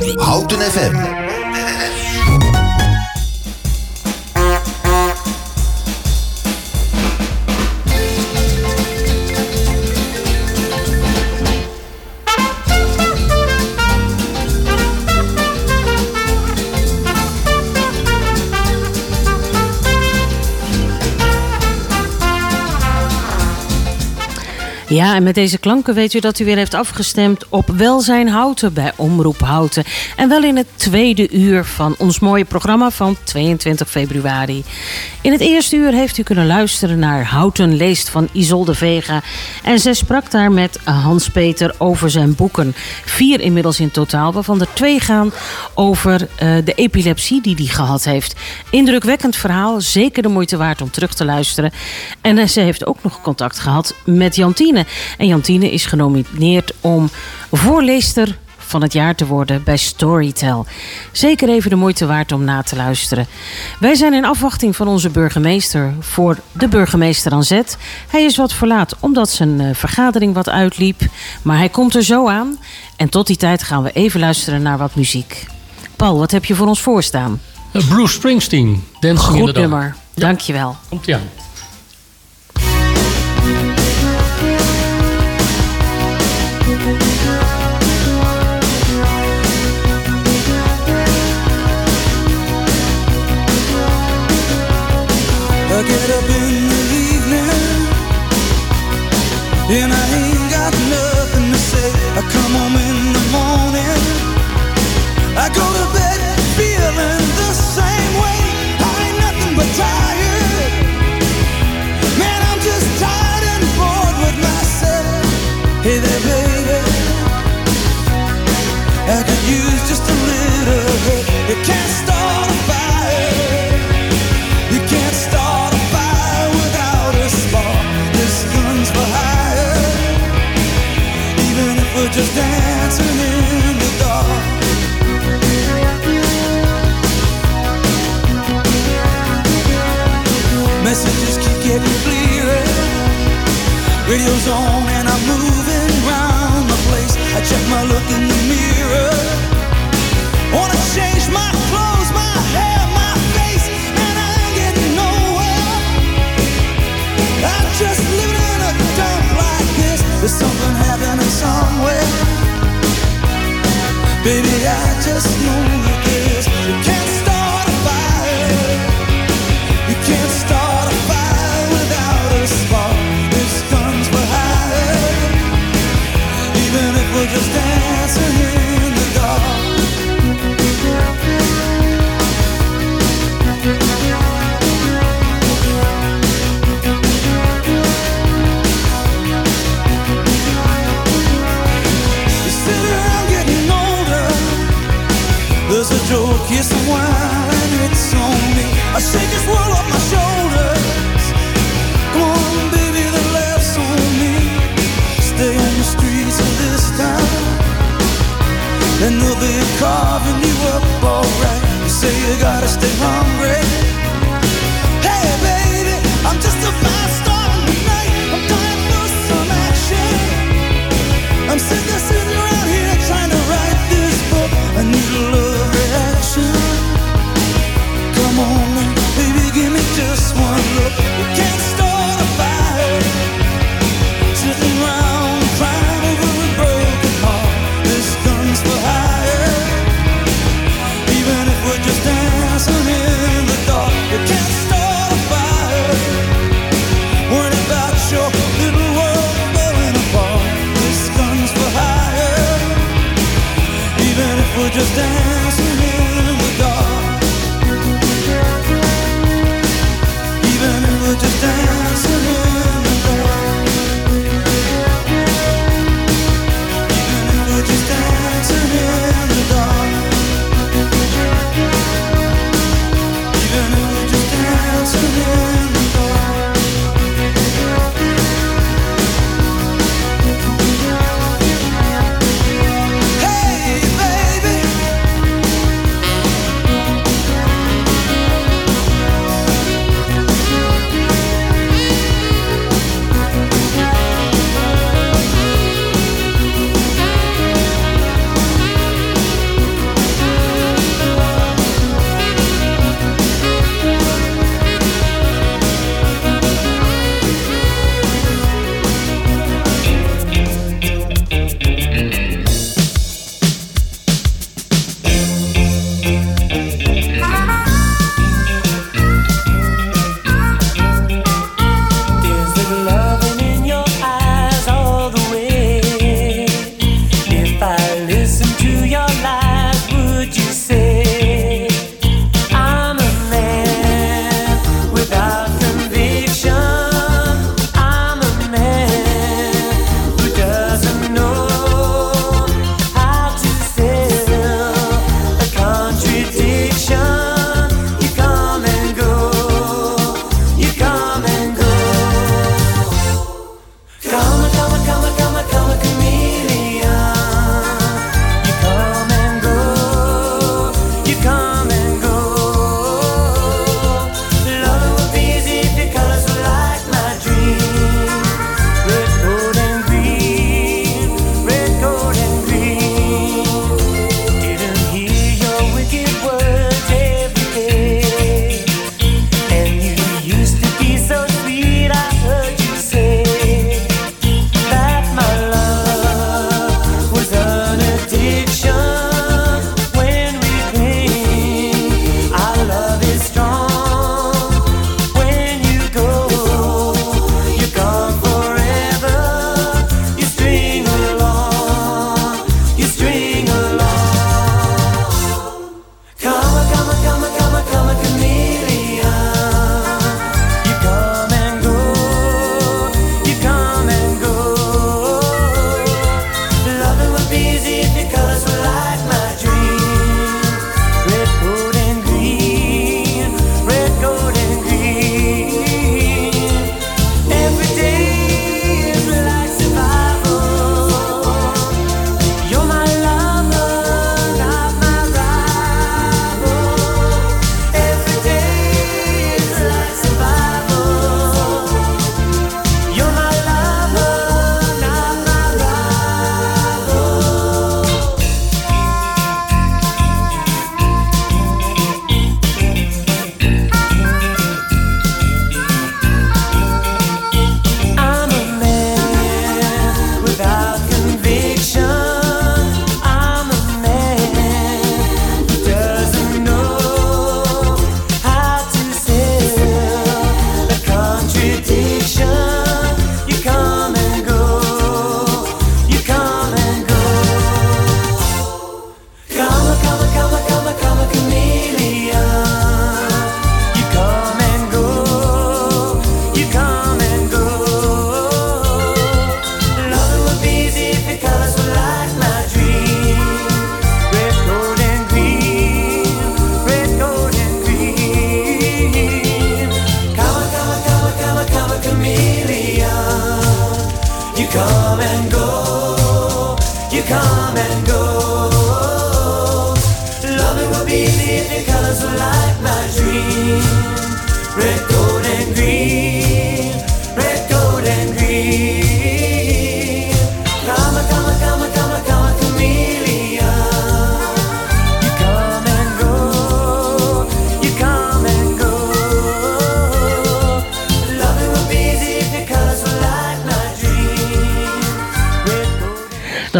Houten FM. Ja, en met deze klanken weet u dat u weer heeft afgestemd op Welzijn Houten bij Omroep Houten. En wel in het tweede uur van ons mooie programma van 22 februari. In het eerste uur heeft u kunnen luisteren naar Houten leest van Isolde Vega. En zij sprak daar met Hans-Peter over zijn boeken. Vier inmiddels in totaal, waarvan er twee gaan over uh, de epilepsie die hij gehad heeft. Indrukwekkend verhaal, zeker de moeite waard om terug te luisteren. En uh, ze heeft ook nog contact gehad met Jantine. En Jantine is genomineerd om voorleester van het jaar te worden bij Storytel. Zeker even de moeite waard om na te luisteren. Wij zijn in afwachting van onze burgemeester voor de burgemeester aan zet. Hij is wat verlaat omdat zijn eh, vergadering wat uitliep. Maar hij komt er zo aan. En tot die tijd gaan we even luisteren naar wat muziek. Paul, wat heb je voor ons voorstaan? Uh, Bruce Springsteen, Dancing Goed in the nummer, dankjewel. Komt-ie aan. Radio's on and I'm moving round the place. I check my look in the mirror. Wanna change my clothes, my hair, my face, and I ain't getting nowhere. I'm just living in a dump like this. There's something happening somewhere. Baby, I just know it is. You There's a joke, yes, wine, it's on me. I shake this world off my shoulders. Come on, baby, the laughs on me. Stay on the streets of this town, and they'll be carving you up alright. You say you gotta stay hungry. Hey, baby, I'm just a fast star tonight. I'm dying for some action. I'm sick of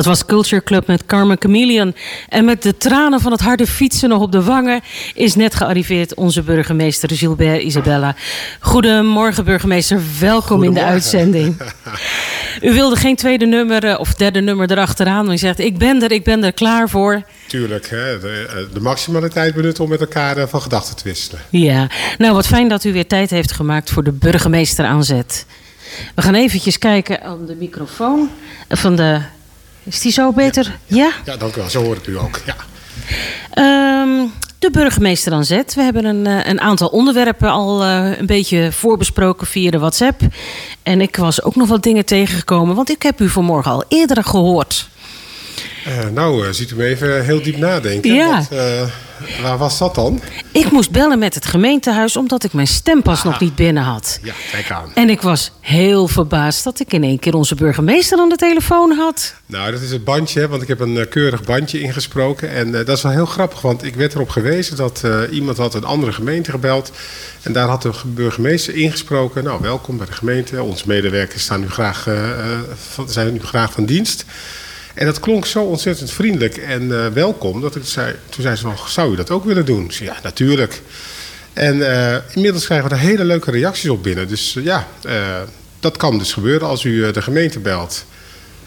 Dat was Culture Club met Carmen Chameleon. En met de tranen van het harde fietsen nog op de wangen... is net gearriveerd onze burgemeester Gilbert Isabella. Goedemorgen burgemeester, welkom in de uitzending. U wilde geen tweede nummer eh, of derde nummer erachteraan. Maar u zegt, ik ben er, ik ben er klaar voor. Tuurlijk, hè, de, eh, de maximaliteit benutten om met elkaar eh, van gedachten te wisselen. Ja, nou wat fijn dat u weer tijd heeft gemaakt voor de burgemeester aanzet. We gaan eventjes kijken aan de microfoon van de... Is die zo beter? ja? Ja, dank u wel. Zo hoor ik u ook. Ja. Ehm, de burgemeester aan zet. We hebben een, eh, een aantal onderwerpen al eh, een beetje voorbesproken via de WhatsApp. En ik was ook nog wat dingen tegengekomen, want ik heb u vanmorgen al eerder gehoord. Eh, nou, eh, ziet u me even heel diep nadenken. Ja. Eh, waar was dat dan? Ik moest bellen met het gemeentehuis omdat ik mijn stempas nog niet binnen had. Ja, kijk aan. En ik was heel verbaasd dat ik in één keer onze burgemeester aan de telefoon had. Nou, dat is het bandje, want ik heb een keurig bandje ingesproken. En dat is wel heel grappig, want ik werd erop gewezen dat iemand had een andere gemeente gebeld. En daar had de ge- burgemeester ingesproken. Nou, welkom bij de gemeente. Onze medewerkers staan nu graag, van- zijn nu graag van dienst. En dat klonk zo ontzettend vriendelijk en eh, welkom. Dat ik zei, toen zei ze van, zou u dat ook willen doen? Zei, ja, natuurlijk. En eh, inmiddels krijgen we er hele leuke reacties op binnen. Dus eh, ja, dat kan dus gebeuren als u de gemeente belt.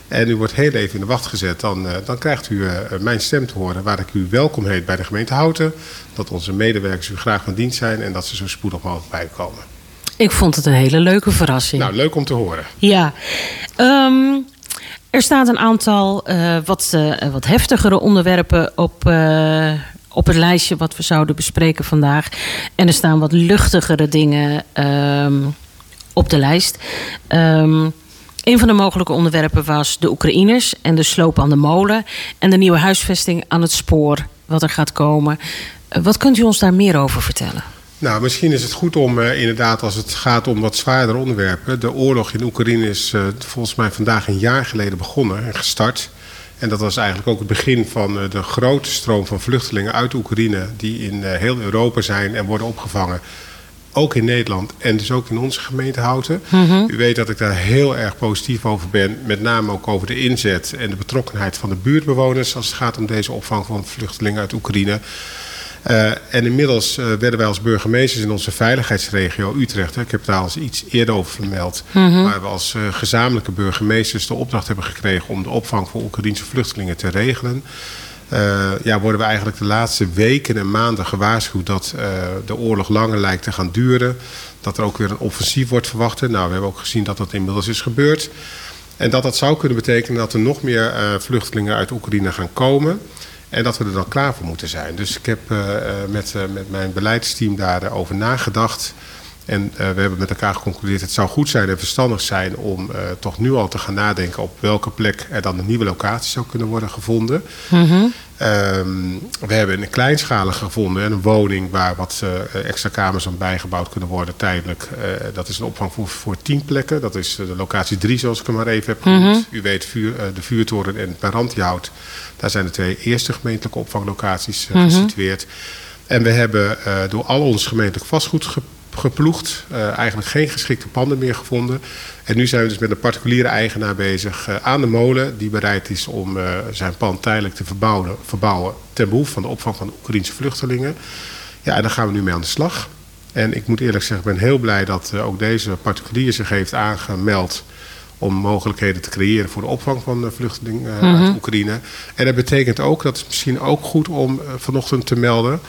En u wordt heel even in de wacht gezet. Dan, dan krijgt u mijn stem te horen waar ik u welkom heet bij de gemeente Houten. Dat onze medewerkers u graag van dienst zijn en dat ze zo spoedig mogelijk bij u komen. Ik vond het een hele leuke verrassing. Nou, leuk om te horen. Ja, Ehm, er staat een aantal eh, wat, eh, wat heftigere onderwerpen op, eh, op het lijstje wat we zouden bespreken vandaag. En er staan wat luchtigere dingen ehm, op de lijst. Ehm, een van de mogelijke onderwerpen was de Oekraïners en de sloop aan de molen. En de nieuwe huisvesting aan het spoor, wat er gaat komen. Wat kunt u ons daar meer over vertellen? Nou, misschien is het goed om eh, inderdaad, als het gaat om wat zwaardere onderwerpen. De oorlog in Oekraïne is eh, volgens mij vandaag een jaar geleden begonnen en gestart. En dat was eigenlijk ook het begin van eh, de grote stroom van vluchtelingen uit Oekraïne. die in heel Europa zijn en worden opgevangen. Ook in Nederland en dus ook in onze gemeente Houten. U weet dat ik daar heel erg positief over ben. Met name ook over de inzet en de betrokkenheid van de buurtbewoners. als het gaat om deze opvang van vluchtelingen uit Oekraïne. Eh, en inmiddels eh, werden wij als burgemeesters in onze veiligheidsregio Utrecht, hè, ik heb het daar al eens iets eerder over vermeld, waar we als eh, gezamenlijke burgemeesters de opdracht hebben gekregen om de opvang van Oekraïnse vluchtelingen te regelen. Ja, worden we eigenlijk de laatste weken en maanden gewaarschuwd dat de oorlog langer lijkt te gaan duren. Dat er ook weer een offensief wordt verwacht. Nou, we hebben ook gezien dat dat inmiddels is gebeurd. En dat dat zou kunnen betekenen dat er nog meer vluchtelingen uit Oekraïne gaan komen. En dat we er dan klaar voor moeten zijn. Dus ik heb eh, eh, met, eh, met mijn beleidsteam daarover nagedacht. En we hebben met elkaar geconcludeerd: het zou goed zijn en verstandig zijn om toch nu al te gaan nadenken op welke plek er dan een nieuwe locatie zou kunnen worden gevonden. Ehm, we hebben een kleinschalige gevonden, een woning waar wat eh, extra kamers aan bijgebouwd kunnen worden tijdelijk. Eh, dat is een opvang voor, voor tien plekken. Dat is eh, de locatie drie, zoals ik hem maar even heb genoemd. U weet, vuur, de vuurtoren en het Parantiehout. Daar zijn de twee eerste gemeentelijke opvanglocaties eh, gesitueerd. En we hebben door al ons gemeentelijk vastgoed geploegd. eh, eigenlijk geen geschikte panden meer gevonden. En nu zijn we dus met een particuliere eigenaar bezig eh, aan de molen. Die bereid is om eh, zijn pand tijdelijk te verbouwen, verbouwen. Ten behoeve van de opvang van Oekraïnse vluchtelingen. Ja, en daar gaan we nu mee aan de slag. En ik moet eerlijk zeggen, ik ben heel blij dat ook deze particulier zich heeft aangemeld om mogelijkheden te creëren voor de opvang van eh, vluchtelingen uit Oekraïne. En dat betekent ook, dat is misschien ook goed om vanochtend te melden,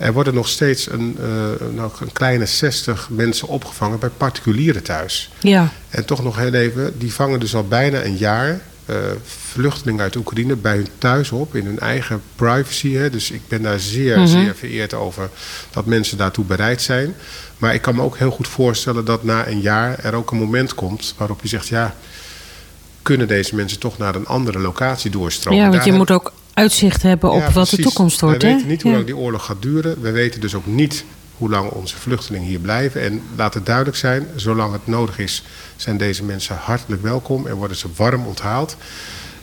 er worden nog steeds een, eh, nou, een kleine 60 mensen opgevangen bij particulieren thuis. Ja. En toch nog heel even, die vangen dus al bijna een jaar eh, vluchtelingen uit Oekraïne bij hun thuis op, in hun eigen privacy. Hè. Dus ik ben daar zeer, zeer vereerd over dat mensen daartoe bereid zijn. Maar ik kan me ook heel goed voorstellen dat na een jaar er ook een moment komt waarop je zegt, ja, kunnen deze mensen toch naar een andere locatie doorstromen? Ja, want je moet ook uitzicht hebben op Ja, wat de toekomst wordt. We weten niet hoe lang die oorlog gaat duren. We weten dus ook niet hoe lang onze vluchtelingen hier blijven. En laat het duidelijk zijn, zolang het nodig is, zijn deze mensen hartelijk welkom en worden ze warm onthaald.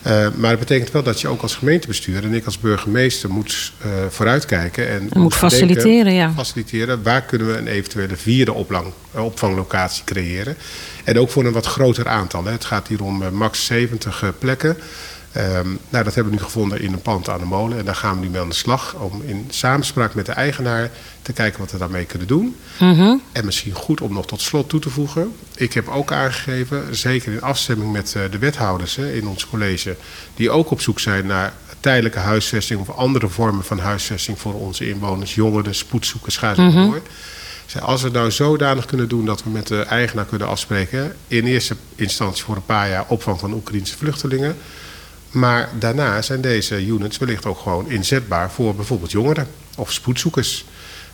Eh, maar het betekent wel dat je ook als gemeentebestuur en ik als burgemeester moet eh, vooruitkijken. En, moet faciliteren, ja. Faciliteren. Waar kunnen we een eventuele vierde oplang, eh, opvanglocatie creëren? En ook voor een wat groter aantal. Hè. Het gaat hier om max 70 eh, plekken. Ehm, nou, dat hebben we nu gevonden in een pand aan de molen. En daar gaan we nu mee aan de slag. Om in samenspraak met de eigenaar te kijken wat we daarmee kunnen doen. Mhm. En misschien goed om nog tot slot toe te voegen. Ik heb ook aangegeven, zeker in afstemming met eh, de wethouders hè, in ons college. die ook op zoek zijn naar tijdelijke huisvesting. of andere vormen van huisvesting voor onze inwoners. jongeren, spoedzoekers, ga zo door. Zei, Als we het nou zodanig kunnen doen dat we met de eigenaar kunnen afspreken. in eerste instantie voor een paar jaar opvang van Oekraïnse vluchtelingen. Maar daarna zijn deze units wellicht ook gewoon inzetbaar voor bijvoorbeeld jongeren of spoedzoekers.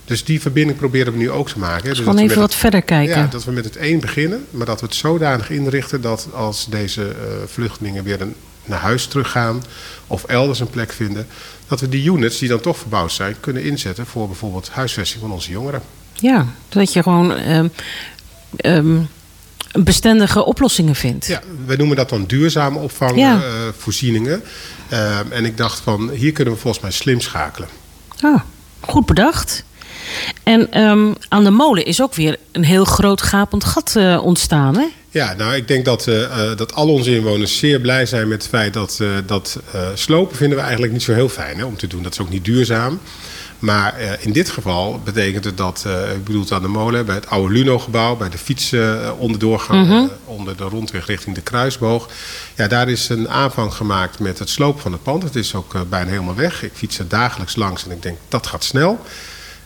Dus die verbinding proberen we nu ook te maken. hè. Dus Gewoon even wat verder kijken. Ja, dat we met het één beginnen, maar dat we het zodanig inrichten dat als deze eh, vluchtelingen weer een, naar huis teruggaan of elders een plek vinden, dat we die units die dan toch verbouwd zijn kunnen inzetten voor bijvoorbeeld huisvesting van onze jongeren. Ja, dat je gewoon ehm, ehm, bestendige oplossingen vindt. Ja, we noemen dat dan duurzame Ja. opvangvoorzieningen. en ik dacht van, hier kunnen we volgens mij slim schakelen. Ah, goed bedacht. En ehm, aan de molen is ook weer een heel groot gapend gat eh, ontstaan. Hè? Ja, nou, ik denk dat, eh, eh, dat al onze inwoners zeer blij zijn met het feit dat, eh, dat eh, slopen vinden we eigenlijk niet zo heel fijn hè, om te doen. Dat is ook niet duurzaam. Maar eh, in dit geval betekent het dat, eh ik bedoel het aan de molen, bij het oude Luno-gebouw, bij de fietsen eh, onderdoorgang, eh, onder de rondweg richting de Kruisboog. Ja, daar is een aanvang gemaakt met het slopen van het pand. Het is ook bijna helemaal weg. Ik fiets er dagelijks langs en ik denk dat gaat snel.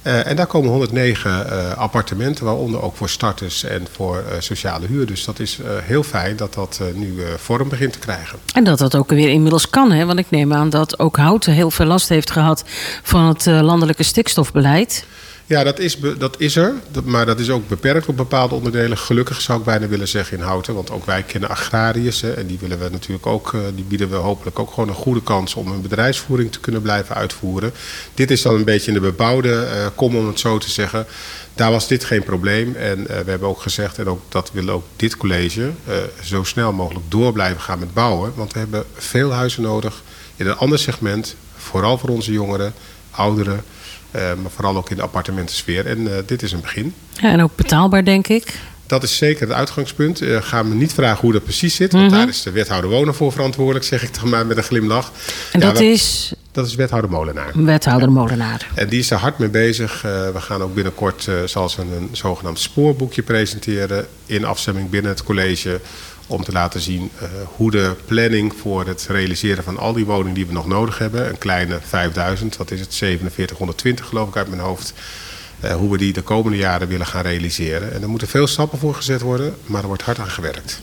Eh, en daar komen 109 eh, appartementen, waaronder ook voor starters en voor eh, sociale huur. Dus dat is heel fijn dat dat nu vorm begint te krijgen. En dat dat ook weer inmiddels kan. Hè? Want ik neem aan dat ook Houten heel veel last heeft gehad van het landelijke stikstofbeleid. Ja, dat is, dat is er. Maar dat is ook beperkt op bepaalde onderdelen. Gelukkig zou ik bijna willen zeggen in Houten. Want ook wij kennen agrariërs. Hè, en die willen we natuurlijk ook. eh, die bieden we hopelijk ook gewoon een goede kans om hun bedrijfsvoering te kunnen blijven uitvoeren. Dit is dan een beetje in de bebouwde eh, kom, om het zo te zeggen. Daar was dit geen probleem. En eh, we hebben ook gezegd, en ook, dat wil ook dit college, zo snel mogelijk door blijven gaan met bouwen. Want we hebben veel huizen nodig in een ander segment. Vooral voor onze jongeren, ouderen. Eh, maar vooral ook in de appartementensfeer. En eh, dit is een begin. Ja, en ook betaalbaar, denk ik. Dat is zeker het uitgangspunt. Uh, ga me niet vragen hoe dat precies zit. Want daar is de wethouder wonen voor verantwoordelijk, zeg ik dan maar met een glimlach. En Ja, dat is Dat is wethouder Molenaar. wethouder Molenaar. En die is daar hard mee bezig. Uh, we gaan ook binnenkort uh, zal ze een, een zogenaamd spoorboekje presenteren in afstemming binnen het college. Om te laten zien uh, hoe de planning voor het realiseren van al die woningen die we nog nodig hebben. Een kleine 5000, wat is het, 4720 geloof ik uit mijn hoofd. Uh, hoe we die de komende jaren willen gaan realiseren. En er moeten veel stappen voor gezet worden, maar er wordt hard aan gewerkt.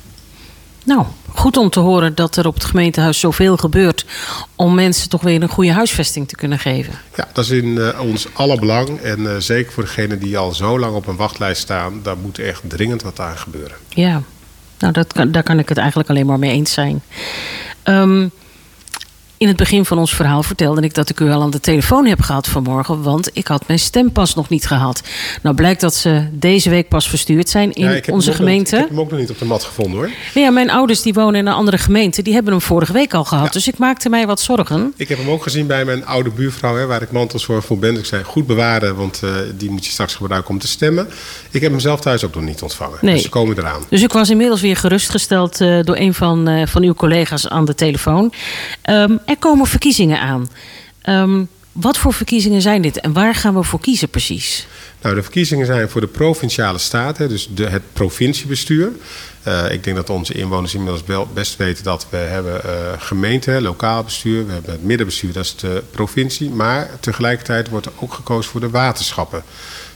Nou, goed om te horen dat er op het gemeentehuis zoveel gebeurt om mensen toch weer een goede huisvesting te kunnen geven. Ja, dat is in uh, ons alle belang. En uh, zeker voor degenen die al zo lang op een wachtlijst staan, daar moet echt dringend wat aan gebeuren. Ja, nou, dat kan, daar kan ik het eigenlijk alleen maar mee eens zijn. Um, in het begin van ons verhaal vertelde ik dat ik u al aan de telefoon heb gehad vanmorgen, want ik had mijn stempas nog niet gehad. Nou blijkt dat ze deze week pas verstuurd zijn in ja, onze gemeente. Nog, ik heb hem ook nog niet op de mat gevonden hoor. Ja, mijn ouders die wonen in een andere gemeente, die hebben hem vorige week al gehad. Ja. Dus ik maakte mij wat zorgen. Ik heb hem ook gezien bij mijn oude buurvrouw, hè, waar ik mantelzorg voor ben. Dus ik zei goed bewaren, want uh, die moet je straks gebruiken om te stemmen. Ik heb hem zelf thuis ook nog niet ontvangen. Nee. Dus ze komen eraan. Dus ik was inmiddels weer gerustgesteld uh, door een van, uh, van uw collega's aan de telefoon. Um, er komen verkiezingen aan. Um, wat voor verkiezingen zijn dit en waar gaan we voor kiezen precies? Nou, de verkiezingen zijn voor de provinciale staten, dus de, het provinciebestuur. Uh, ik denk dat onze inwoners inmiddels wel best weten dat we hebben uh, gemeente, lokaal bestuur, we hebben het middenbestuur, dat is de provincie. Maar tegelijkertijd wordt er ook gekozen voor de waterschappen.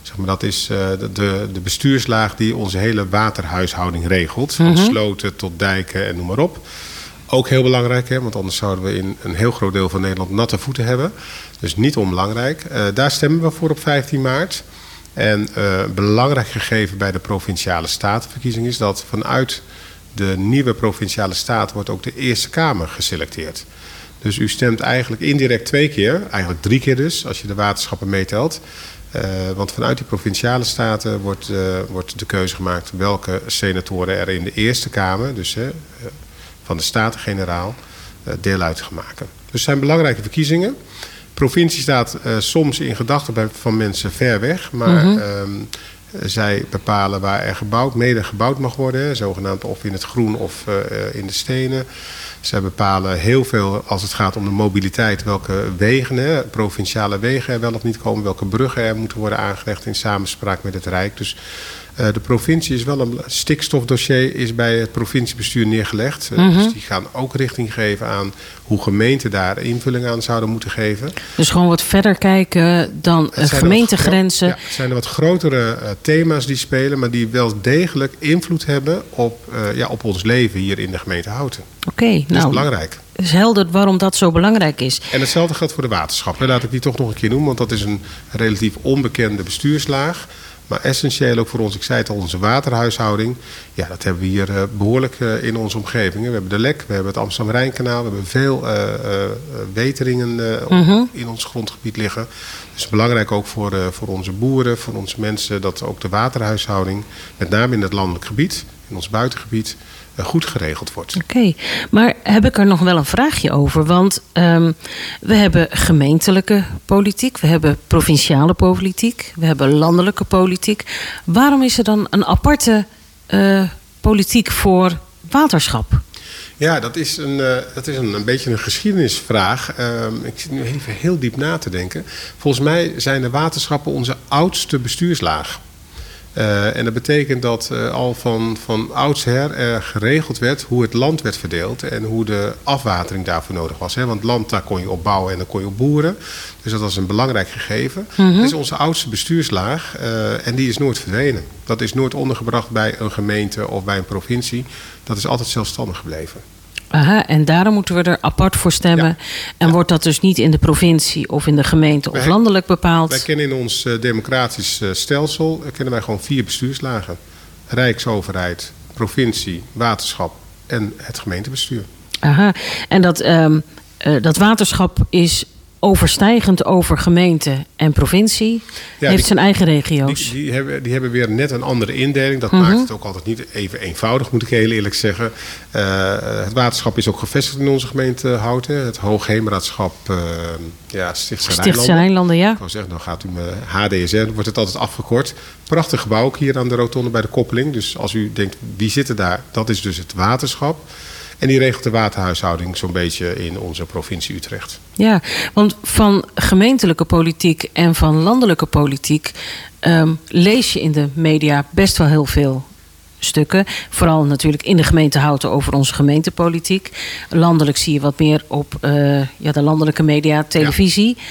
Zeg maar, dat is uh, de, de bestuurslaag die onze hele waterhuishouding regelt. Van mm -hmm. sloten tot dijken en noem maar op. Ook heel belangrijk, hè, want anders zouden we in een heel groot deel van Nederland natte voeten hebben. Dus niet onbelangrijk. Uh, daar stemmen we voor op 15 maart. En uh, belangrijk gegeven bij de provinciale statenverkiezing is dat vanuit de nieuwe provinciale staat wordt ook de Eerste Kamer geselecteerd. Dus u stemt eigenlijk indirect twee keer, eigenlijk drie keer dus, als je de waterschappen meetelt. Uh, want vanuit die provinciale staten wordt, wordt de keuze gemaakt welke senatoren er in de Eerste Kamer, dus van de Staten-Generaal, deel uit gaan maken. Dus het zijn belangrijke verkiezingen. Provincie staat soms in gedachten van mensen ver weg, maar mm -hmm. zij bepalen waar er gebouwd, mede gebouwd mag worden, zogenaamd of in het groen of in de stenen. Zij bepalen heel veel als het gaat om de mobiliteit, welke wegen, hè, provinciale wegen er wel of niet komen, welke bruggen er moeten worden aangelegd in samenspraak met het Rijk. Dus de provincie is wel een stikstofdossier is bij het provinciebestuur neergelegd. Mm -hmm. Dus die gaan ook richting geven aan hoe gemeenten daar invulling aan zouden moeten geven. Dus gewoon wat verder kijken dan gemeentegrenzen. Ja, het zijn er wat grotere thema's die spelen, maar die wel degelijk invloed hebben op, ja, op ons leven hier in de gemeente Houten. Oké, okay, dat nou, is belangrijk. Het is helder waarom dat zo belangrijk is. En hetzelfde geldt voor de waterschappen. Laat ik die toch nog een keer noemen, want dat is een relatief onbekende bestuurslaag. Maar essentieel ook voor ons, ik zei het al, onze waterhuishouding. Ja, dat hebben we hier uh, behoorlijk uh, in onze omgeving. We hebben de Lek, we hebben het Amsterdam-Rijnkanaal. We hebben veel uh, weteringen -hmm. in ons grondgebied liggen. Dus belangrijk ook voor, voor onze boeren, voor onze mensen... dat ook de waterhuishouding, met name in het landelijk gebied, in ons buitengebied goed geregeld wordt. Oké, okay. maar heb ik er nog wel een vraagje over? Want um, we hebben gemeentelijke politiek, we hebben provinciale politiek, we hebben landelijke politiek. Waarom is er dan een aparte uh, politiek voor waterschap? Ja, dat is een, uh, dat is een, een beetje een geschiedenisvraag. Uh, ik zit nu even heel diep na te denken. Volgens mij zijn de waterschappen onze oudste bestuurslaag. Uh, en dat betekent dat uh, al van, van oudsher er geregeld werd hoe het land werd verdeeld en hoe de afwatering daarvoor nodig was. Hè? Want land, daar kon je op bouwen en dan kon je op boeren. Dus dat was een belangrijk gegeven. Mm -hmm. Dat is onze oudste bestuurslaag uh, en die is nooit verdwenen. Dat is nooit ondergebracht bij een gemeente of bij een provincie. Dat is altijd zelfstandig gebleven. Aha, en daarom moeten we er apart voor stemmen. Ja. En ja. wordt dat dus niet in de provincie of in de gemeente wij, of landelijk bepaald? Wij kennen in ons uh, democratisch uh, stelsel uh, kennen wij gewoon vier bestuurslagen. Rijksoverheid, provincie, waterschap en het gemeentebestuur. Aha, en dat, um, dat waterschap is overstijgend over gemeente en provincie. Ja, heeft die, zijn eigen regio's. Die, die, hebben, die hebben weer net een andere indeling. Dat mm -hmm. maakt het ook altijd niet even eenvoudig, moet ik heel eerlijk zeggen. Uh, het waterschap is ook gevestigd in onze gemeente Houten. Het Hoogheemraadschap uh, ja, Stichtse, Stichtse Rijnlanden. ja. Ik wou zeggen, dan gaat u me HDSN, wordt het altijd afgekort. Prachtig gebouw ook hier aan de rotonde bij de koppeling. Dus als u denkt, wie zit er daar? Dat is dus het waterschap. En die regelt de waterhuishouding zo'n beetje in onze provincie Utrecht. Ja, want van gemeentelijke politiek en van landelijke politiek um, lees je in de media best wel heel veel stukken. Vooral natuurlijk in de gemeente Houten over onze gemeentepolitiek. Landelijk zie je wat meer op uh, ja, de landelijke media, televisie. Ja.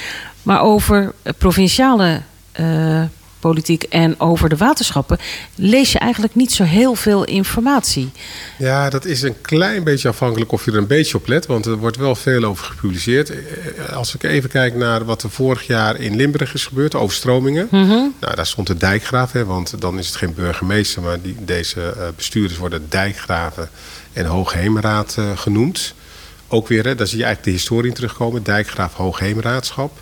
Maar over provinciale uh, politiek en over de waterschappen, lees je eigenlijk niet zo heel veel informatie. Ja, dat is een klein beetje afhankelijk of je er een beetje op let, want er wordt wel veel over gepubliceerd. Als ik even kijk naar wat er vorig jaar in Limburg is gebeurd, overstromingen. Mm -hmm. Nou, daar stond de dijkgraaf, hè, want dan is het geen burgemeester, maar die, deze bestuurders worden dijkgraven en hoogheemraad uh, genoemd. Ook weer, hè, daar zie je eigenlijk de historie in terugkomen, dijkgraaf, hoogheemraadschap.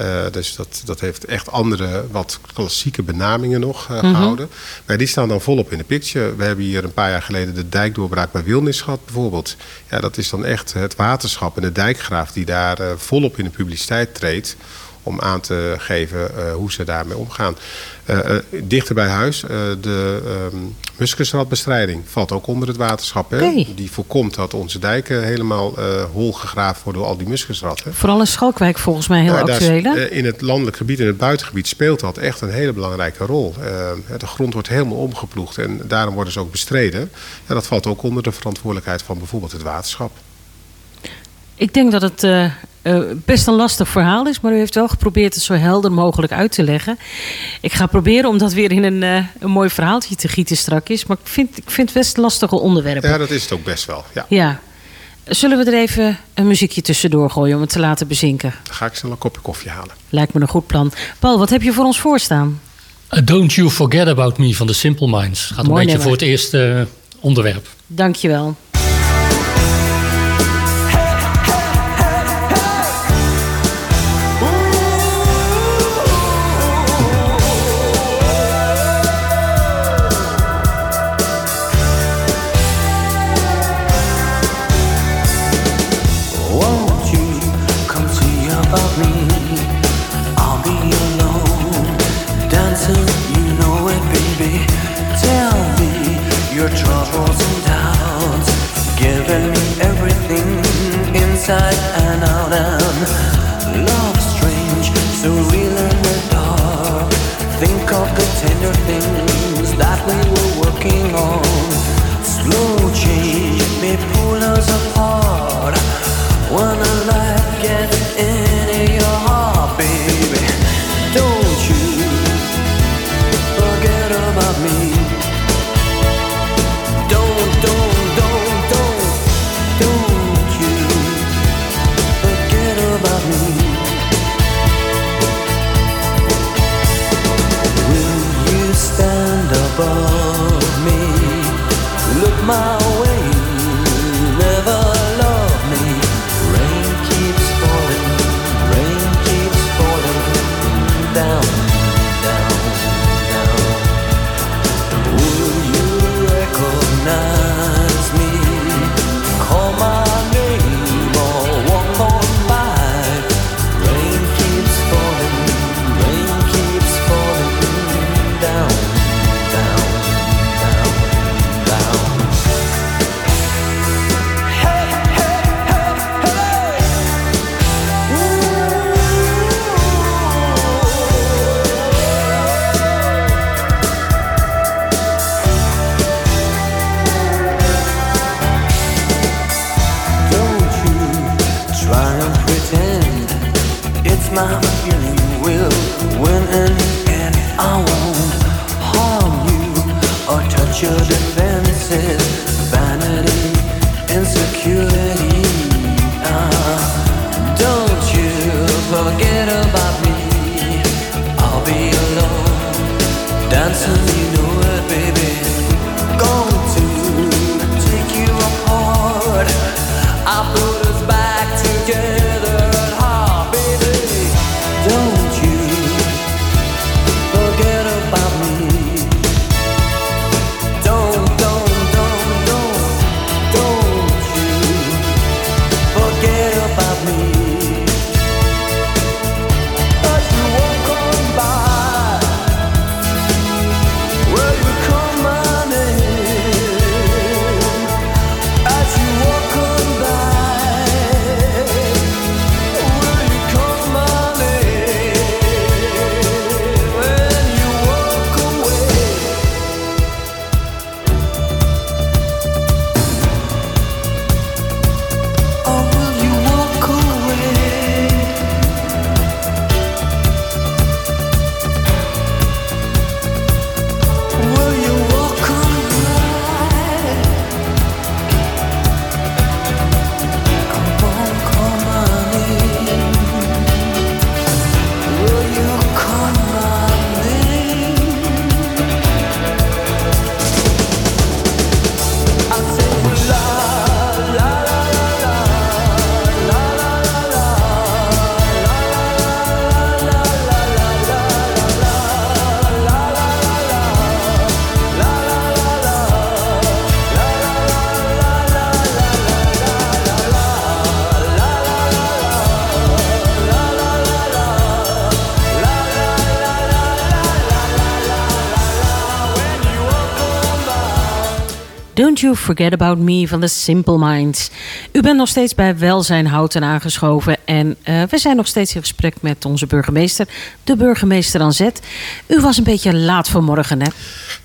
Uh, dus dat, dat heeft echt andere, wat klassieke benamingen nog uh, mm -hmm. gehouden. Maar die staan dan volop in de picture. We hebben hier een paar jaar geleden de dijkdoorbraak bij Wilnis gehad bijvoorbeeld. Ja, dat is dan echt het waterschap en de dijkgraaf die daar uh, volop in de publiciteit treedt om aan te geven uh, hoe ze daarmee omgaan. Uh, uh, dichter bij huis, de um, muskusratbestrijding valt ook onder het waterschap. Hè? Okay. Die voorkomt dat onze dijken helemaal hol gegraven worden door al die muskusratten. Vooral in Schalkwijk volgens mij heel actueel. Is, in het landelijk gebied en het buitengebied speelt dat echt een hele belangrijke rol. de grond wordt helemaal omgeploegd en daarom worden ze ook bestreden. En dat valt ook onder de verantwoordelijkheid van bijvoorbeeld het waterschap. Ik denk dat het uh, uh, best een lastig verhaal is, maar u heeft wel geprobeerd het zo helder mogelijk uit te leggen. Ik ga proberen om dat weer in een, uh, een mooi verhaaltje te gieten strakjes, maar ik vind, ik vind het best lastige onderwerpen. Ja, dat is het ook best wel. Ja. ja. Zullen we er even een muziekje tussendoor gooien om het te laten bezinken? Dan ga ik snel een kopje koffie halen. Lijkt me een goed plan. Paul, wat heb je voor ons voorstaan? Don't You Forget About Me van The Simple Minds. Gaat mooi een beetje nummer. voor het eerste onderwerp. Dankjewel. door. You Forget About Me van The Simple Minds. U bent nog steeds bij Welzijn Houten aangeschoven. En eh, we zijn nog steeds in gesprek met onze burgemeester, de burgemeester aan zet. U was een beetje laat vanmorgen, hè?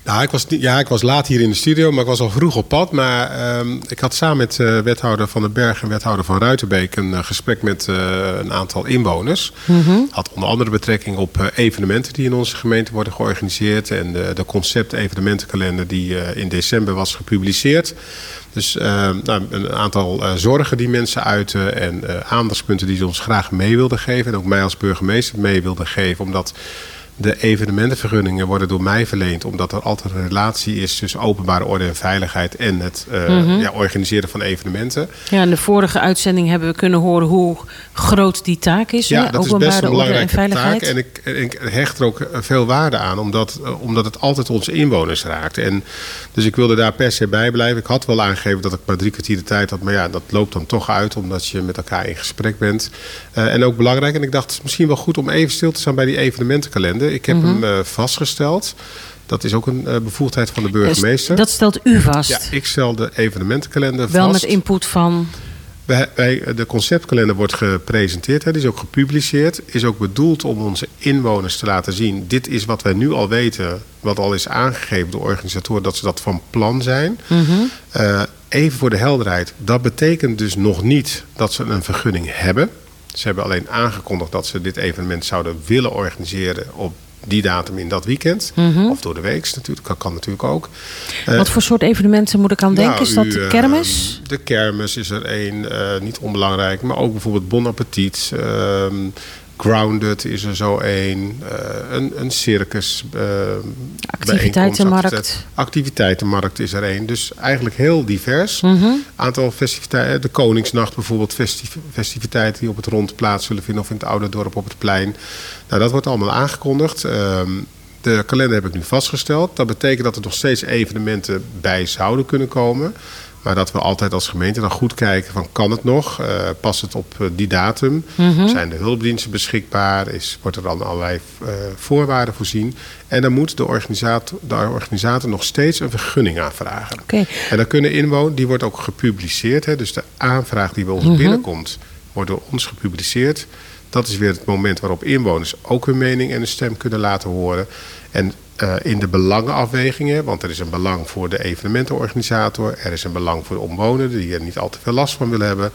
Nou, ik was, ja, ik was laat hier in de studio, maar ik was al vroeg op pad. Maar ehm, ik had samen met eh, wethouder Van den Berg en wethouder Van Ruitenbeek... een eh, gesprek met een aantal inwoners. Had onder andere betrekking op evenementen die in onze gemeente worden georganiseerd... en de, de concept evenementenkalender die in december was gepubliceerd. Dus eh, nou, een aantal eh, zorgen die mensen uiten en eh, aandachtspunten die ze ons graag mee wilden geven. En ook mij als burgemeester mee wilden geven, omdat de evenementenvergunningen worden door mij verleend, omdat er altijd een relatie is tussen openbare orde en veiligheid en het eh, ja, organiseren van evenementen. Ja, in de vorige uitzending hebben we kunnen horen hoe groot die taak is. Ja, hè? dat is best Openbare een orde en belangrijke veiligheid. taak. En ik, en ik hecht er ook eh, veel waarde aan, omdat, eh, omdat het altijd onze inwoners raakt. En, dus ik wilde daar per se bij blijven. Ik had wel aangegeven dat ik maar drie kwartier de tijd had. Maar ja, dat loopt dan toch uit, omdat je met elkaar in gesprek bent. En ook belangrijk. En ik dacht, het is misschien wel goed om even stil te staan bij die evenementenkalender. Ik heb Mhm. hem eh, vastgesteld. Dat is ook een eh, bevoegdheid van de burgemeester. Dat stelt u vast. Ja, ik stel de evenementenkalender Wel vast. met input van. Wij, wij- de conceptkalender wordt gepresenteerd, hè, die is ook gepubliceerd. Is ook bedoeld om onze inwoners te laten zien... dit is wat wij nu al weten, wat al is aangegeven door organisatoren... dat ze dat van plan zijn. Mhm. Eh, even voor de helderheid, dat betekent dus nog niet dat ze een vergunning hebben. Ze hebben alleen aangekondigd dat ze dit evenement zouden willen organiseren op die datum in dat weekend. Of door de week natuurlijk, dat kan natuurlijk ook. Mhm. Wat voor soort evenementen moet ik aan denken? Nou, is dat u, de eh, kermis? de kermis is er één, eh, niet onbelangrijk. Maar ook bijvoorbeeld Bon Appetit. ehm, Grounded is er zo één. eh, een, een circus. eh, Activiteitenmarkt. Activiteitenmarkt is er één. Dus eigenlijk heel divers. Mhm. Aantal festiviteiten. De Koningsnacht bijvoorbeeld. festiv- festiviteiten die op het rond plaats zullen vinden. Of in het oude dorp op het plein. Nou, dat wordt allemaal aangekondigd. Ehm, de kalender heb ik nu vastgesteld. Dat betekent dat er nog steeds evenementen bij zouden kunnen komen. Maar dat we altijd als gemeente dan goed kijken van kan het nog? Eh, past het op eh, die datum? Zijn de hulpdiensten beschikbaar? Is, wordt er dan allerlei eh, voorwaarden voorzien? En dan moet de organisator, de organisator nog steeds een vergunning aanvragen. Oké. En dan kunnen inwoners, die wordt ook gepubliceerd. Hè, dus de aanvraag die bij ons binnenkomt, wordt door ons gepubliceerd. Dat is weer het moment waarop inwoners ook hun mening en hun stem kunnen laten horen. En eh, in de belangenafwegingen, want er is een belang voor de evenementenorganisator, er is een belang voor de omwonenden die er niet al te veel last van willen hebben.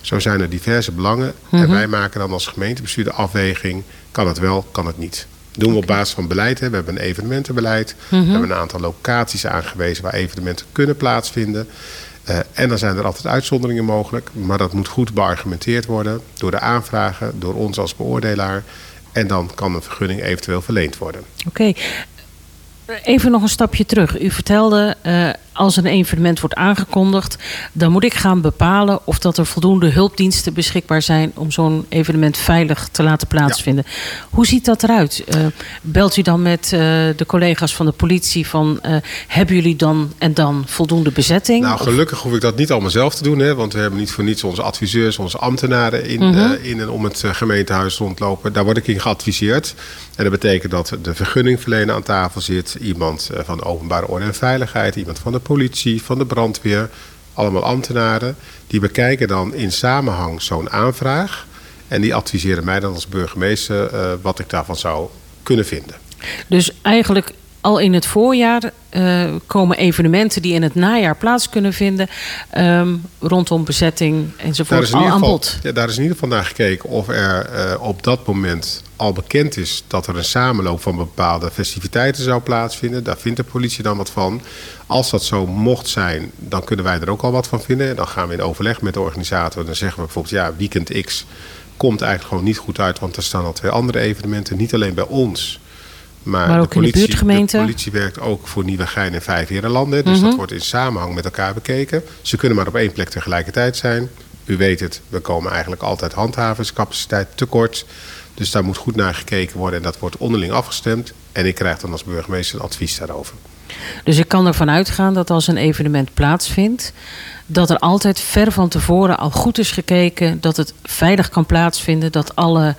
Zo zijn er diverse belangen. En wij maken dan als gemeentebestuur de afweging: kan het wel, kan het niet. Doen we op basis van beleid. Hè. We hebben een evenementenbeleid. We hebben een aantal locaties aangewezen waar evenementen kunnen plaatsvinden. Eh, en dan zijn er altijd uitzonderingen mogelijk. Maar dat moet goed beargumenteerd worden door de aanvragen, door ons als beoordelaar. En dan kan een vergunning eventueel verleend worden. Oké. Even nog een stapje terug. U vertelde, eh, als een evenement wordt aangekondigd, dan moet ik gaan bepalen of dat er voldoende hulpdiensten beschikbaar zijn om zo'n evenement veilig te laten plaatsvinden. Hoe ziet dat eruit? Eh, belt u dan met eh, de collega's van de politie van eh, hebben jullie dan en dan voldoende bezetting? Nou, gelukkig hoef ik dat niet allemaal zelf te doen. Hè, want we hebben niet voor niets onze adviseurs, onze ambtenaren in, Mhm. in en om het eh, gemeentehuis rondlopen. Daar word ik in geadviseerd. En dat betekent dat de vergunningverlener aan tafel zit. Iemand van de openbare orde en veiligheid. Iemand van de politie, van de brandweer. Allemaal ambtenaren. Die bekijken dan in samenhang zo'n aanvraag. En die adviseren mij dan als burgemeester eh, wat ik daarvan zou kunnen vinden. Dus eigenlijk al in het voorjaar eh, komen evenementen die in het najaar plaats kunnen vinden. ehm, rondom bezetting enzovoort al aan bod. ja, daar is in ieder geval naar gekeken of er eh, op dat moment al bekend is dat er een samenloop van bepaalde festiviteiten zou plaatsvinden. Daar vindt de politie dan wat van. Als dat zo mocht zijn, dan kunnen wij er ook al wat van vinden. En dan gaan we in overleg met de organisator. Dan zeggen we bijvoorbeeld, ja, weekend X komt eigenlijk gewoon niet goed uit, want er staan al twee andere evenementen. Niet alleen bij ons. Maar, Maar ook in de buurtgemeente? De politie werkt ook voor Nieuwegein en Vijfherenlanden. Dus dat wordt in samenhang met elkaar bekeken. Ze kunnen maar op één plek tegelijkertijd zijn. U weet het, we komen eigenlijk altijd handhavingscapaciteit tekort. Dus daar moet goed naar gekeken worden en dat wordt onderling afgestemd. En ik krijg dan als burgemeester een advies daarover. Dus ik kan ervan uitgaan dat als een evenement plaatsvindt, dat er altijd ver van tevoren al goed is gekeken, dat het veilig kan plaatsvinden, dat alle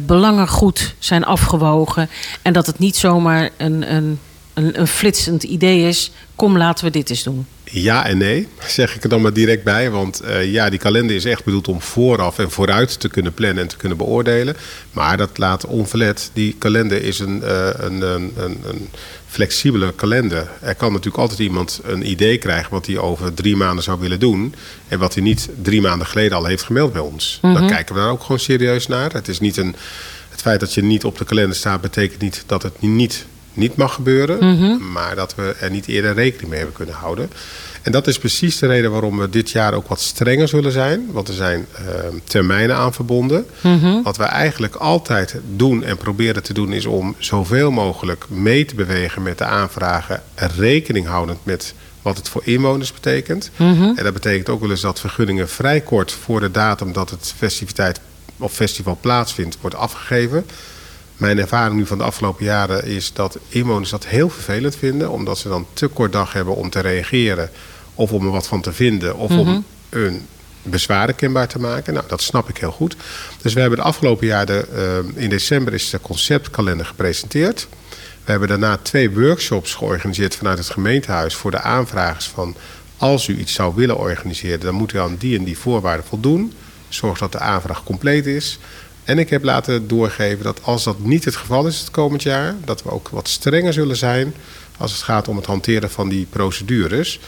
belangen goed zijn afgewogen en dat het niet zomaar een, een, een, een flitsend idee is. Kom, laten we dit eens doen. Ja en nee, zeg ik er dan maar direct bij. Want eh, ja, die kalender is echt bedoeld om vooraf en vooruit te kunnen plannen en te kunnen beoordelen. Maar dat laat onverlet. Die kalender is een, eh, een, een, een, een flexibele kalender. Er kan natuurlijk altijd iemand een idee krijgen wat hij over drie maanden zou willen doen. En wat hij niet drie maanden geleden al heeft gemeld bij ons. Dan kijken we daar ook gewoon serieus naar. Het is niet een. Het feit dat je niet op de kalender staat, betekent niet dat het niet, niet mag gebeuren. Maar dat we er niet eerder rekening mee hebben kunnen houden. En dat is precies de reden waarom we dit jaar ook wat strenger zullen zijn. Want er zijn eh, termijnen aan verbonden. Wat we eigenlijk altijd doen en proberen te doen... is om zoveel mogelijk mee te bewegen met de aanvragen... rekening houdend met wat het voor inwoners betekent. En dat betekent ook wel eens dat vergunningen vrij kort... voor de datum dat het festiviteit of festival plaatsvindt, wordt afgegeven. Mijn ervaring nu van de afgelopen jaren is dat inwoners dat heel vervelend vinden, omdat ze dan te kort dag hebben om te reageren of om er wat van te vinden of om hun bezwaren kenbaar te maken. Nou, dat snap ik heel goed. Dus we hebben de afgelopen jaar, de, eh, in december is de conceptkalender gepresenteerd. We hebben daarna twee workshops georganiseerd vanuit het gemeentehuis voor de aanvragers van als u iets zou willen organiseren, dan moet u aan die en die voorwaarden voldoen. Zorg dat de aanvraag compleet is. En ik heb laten doorgeven dat als dat niet het geval is het komend jaar, dat we ook wat strenger zullen zijn als het gaat om het hanteren van die procedures.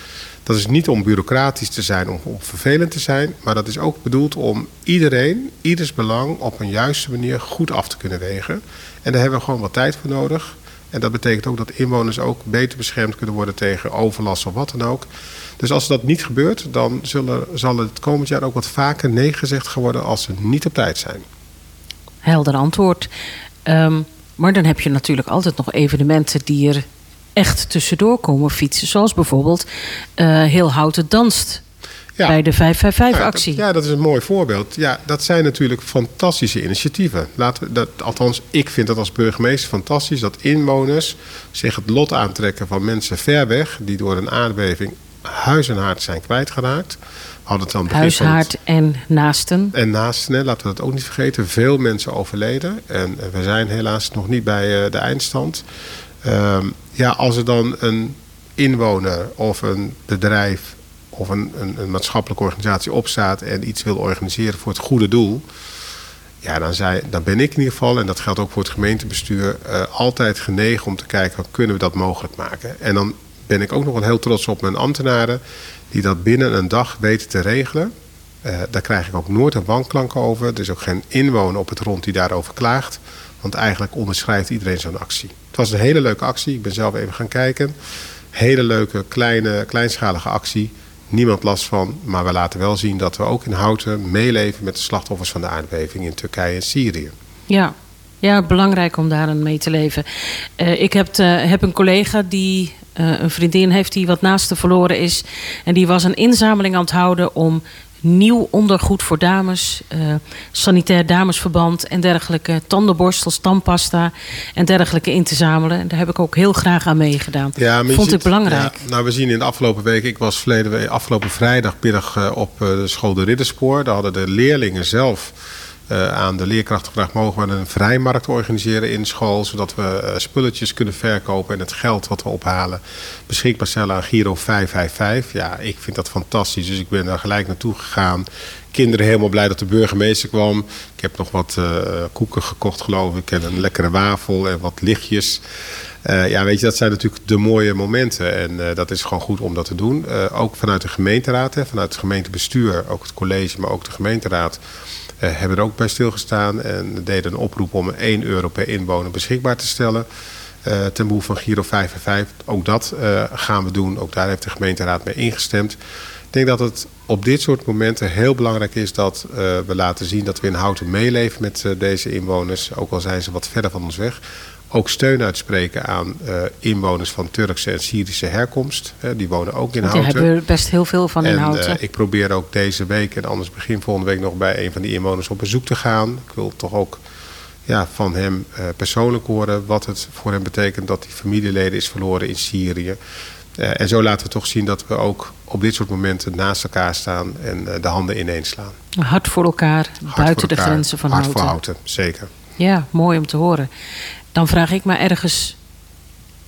Dat is niet om bureaucratisch te zijn, om, om vervelend te zijn. Maar dat is ook bedoeld om iedereen, ieders belang op een juiste manier goed af te kunnen wegen. En daar hebben we gewoon wat tijd voor nodig. En dat betekent ook dat inwoners ook beter beschermd kunnen worden tegen overlast of wat dan ook. Dus als dat niet gebeurt, dan zullen, zal het komend jaar ook wat vaker nee gezegd worden als ze niet op tijd zijn. Helder antwoord. Ehm, maar dan heb je natuurlijk altijd nog evenementen die er echt tussendoor komen fietsen. Zoals bijvoorbeeld uh, Heel Houten Danst ja. bij de 555-actie. Ja, ja, dat is een mooi voorbeeld. Ja, dat zijn natuurlijk fantastische initiatieven. Laten dat, althans, ik vind dat als burgemeester fantastisch... dat inwoners zich het lot aantrekken van mensen ver weg... die door een aardbeving huis en haard zijn kwijtgeraakt. Hadden het Huishaard en naasten. En naasten, laten we dat ook niet vergeten. Veel mensen overleden. En we zijn helaas nog niet bij eh, de eindstand. Ehm, ja, als er dan een inwoner of een bedrijf of een, een, een, maatschappelijke organisatie opstaat en iets wil organiseren voor het goede doel. Ja, dan, zei, dan ben ik in ieder geval, en dat geldt ook voor het gemeentebestuur, uh, altijd genegen om te kijken, kunnen we dat mogelijk maken? En dan ben ik ook nog wel heel trots op mijn ambtenaren, die dat binnen een dag weten te regelen. Uh, daar krijg ik ook nooit een wanklank over. Er is ook geen inwoner op het rond die daarover klaagt. Want eigenlijk onderschrijft iedereen zo'n actie. Het was een hele leuke actie. Ik ben zelf even gaan kijken. Hele leuke, kleine, kleinschalige actie. Niemand last van. Maar we laten wel zien dat we ook in Houten meeleven met de slachtoffers van de aardbeving in Turkije en Syrië. Ja, ja, belangrijk om daar mee te leven. Uh, ik heb, heb, een collega die uh, een vriendin heeft die wat naaste verloren is. En die was een inzameling aan het houden om nieuw ondergoed voor dames, uh, sanitair damesverband en dergelijke, tandenborstels, tandpasta en dergelijke in te zamelen. En daar heb ik ook heel graag aan meegedaan. Ja, Vond ziet, ik belangrijk. Ja, nou, we zien in de afgelopen week, ik was verleden afgelopen vrijdagmiddag uh, op de school de Ridderspoor. Daar hadden de leerlingen zelf aan de leerkrachten gevraagd... mogen we een vrijmarkt organiseren in school... zodat we uh, spulletjes kunnen verkopen en het geld wat we ophalen... beschikbaar stellen aan Giro 555. Ja, ik vind dat fantastisch, dus ik ben daar gelijk naartoe gegaan. Kinderen helemaal blij dat de burgemeester kwam. Ik heb nog wat uh, koeken gekocht, geloof ik. En een lekkere wafel en wat lichtjes. Ja, weet je, dat zijn natuurlijk de mooie momenten. En dat is gewoon goed om dat te doen. Ook vanuit de gemeenteraad, hè, vanuit het gemeentebestuur, ook het college, maar ook de gemeenteraad hebben er ook bij stilgestaan en deden een oproep om 1 euro per inwoner beschikbaar te stellen. Uh, ten behoeve van Giro 5 en 5. Ook dat uh, gaan we doen. Ook daar heeft de gemeenteraad mee ingestemd. Ik denk dat het op dit soort momenten heel belangrijk is dat we laten zien dat we in Houten meeleven met deze inwoners. Ook al zijn ze wat verder van ons weg ook steun uitspreken aan uh, inwoners van Turkse en Syrische herkomst. Uh, die wonen ook in Houten. Daar hebben we best heel veel van in Houten. Uh, ik probeer ook deze week en anders begin volgende week nog bij een van die inwoners op bezoek te gaan. Ik wil toch ook ja, van hem persoonlijk horen wat het voor hem betekent dat die familieleden is verloren in Syrië. en zo laten we toch zien dat we ook op dit soort momenten naast elkaar staan en de handen ineens slaan. Hard voor elkaar, Hard buiten voor elkaar, de grenzen van hard Houten. Hard voor Houten, zeker. Ja, mooi om te horen dan vraag ik me ergens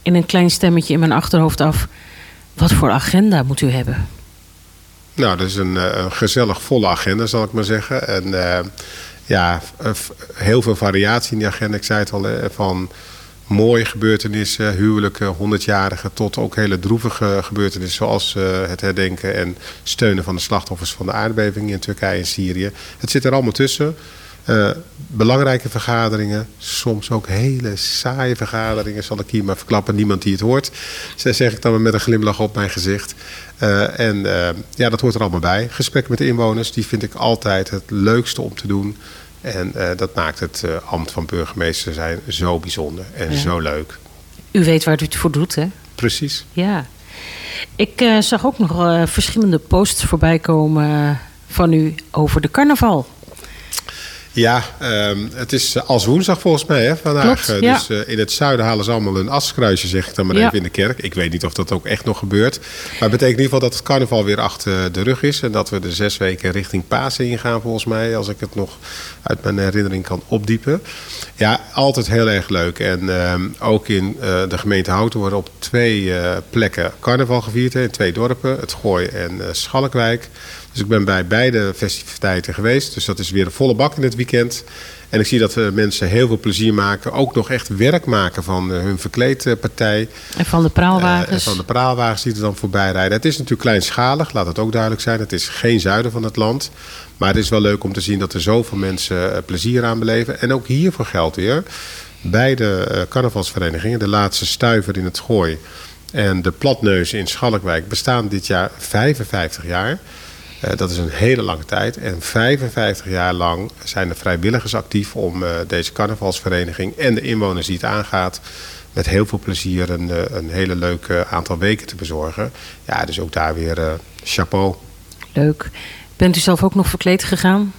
in een klein stemmetje in mijn achterhoofd af: wat voor agenda moet u hebben? Nou, dat is een, eh, gezellig volle agenda, zal ik maar zeggen. En uh, ja, heel veel variatie in die agenda. Ik zei het al, van mooie gebeurtenissen, huwelijken, honderdjarigen... tot ook hele droevige gebeurtenissen zoals het herdenken... en steunen van de slachtoffers van de aardbeving in Turkije en Syrië. Het zit er allemaal tussen. Uh, belangrijke vergaderingen, soms ook hele saaie vergaderingen, zal ik hier maar verklappen, niemand die het hoort. Dat zeg ik dan met een glimlach op mijn gezicht. Uh, en uh, ja, dat hoort er allemaal bij. Gesprekken met de inwoners, die vind ik altijd het leukste om te doen. En dat maakt het ambt van burgemeester zijn zo bijzonder en ja. zo leuk. U weet waar u het voor doet, hè? Precies. Ja. Ik zag ook nog verschillende posts voorbij komen van u over de carnaval. Ja, um, het is als woensdag volgens mij hè, vandaag. Klopt, ja. Dus uh, in het zuiden halen ze allemaal een askruisje, zeg ik dan maar ja. even in de kerk. Ik weet niet of dat ook echt nog gebeurt. Maar het betekent in ieder geval dat het carnaval weer achter de rug is. En dat we de zes weken richting Pasen ingaan volgens mij. Als ik het nog uit mijn herinnering kan opdiepen. Ja, altijd heel erg leuk. En um, ook in uh, de gemeente Houten worden op twee uh, plekken carnaval gevierd. Hè, in twee dorpen, het Gooi en Schalkwijk. Dus ik ben bij beide festiviteiten geweest. Dus dat is weer een volle bak in het weekend. En ik zie dat uh, mensen heel veel plezier maken. Ook nog echt werk maken van uh, hun verkleedpartij. En van de praalwagens. en van de praalwagens die er dan voorbij rijden. Het is natuurlijk kleinschalig, laat het ook duidelijk zijn. Het is geen zuiden van het land. Maar het is wel leuk om te zien dat er zoveel mensen plezier aan beleven. En ook hiervoor geldt weer. Beide carnavalsverenigingen, de laatste stuiver in het gooi en de platneuzen in Schalkwijk bestaan dit jaar 55 jaar. Uh, dat is een hele lange tijd. En 55 jaar lang zijn er vrijwilligers actief om uh, deze carnavalsvereniging en de inwoners die het aangaat met heel veel plezier een, uh, een hele leuke aantal weken te bezorgen. Ja, dus ook daar weer chapeau. Leuk. Bent u zelf ook nog verkleed gegaan?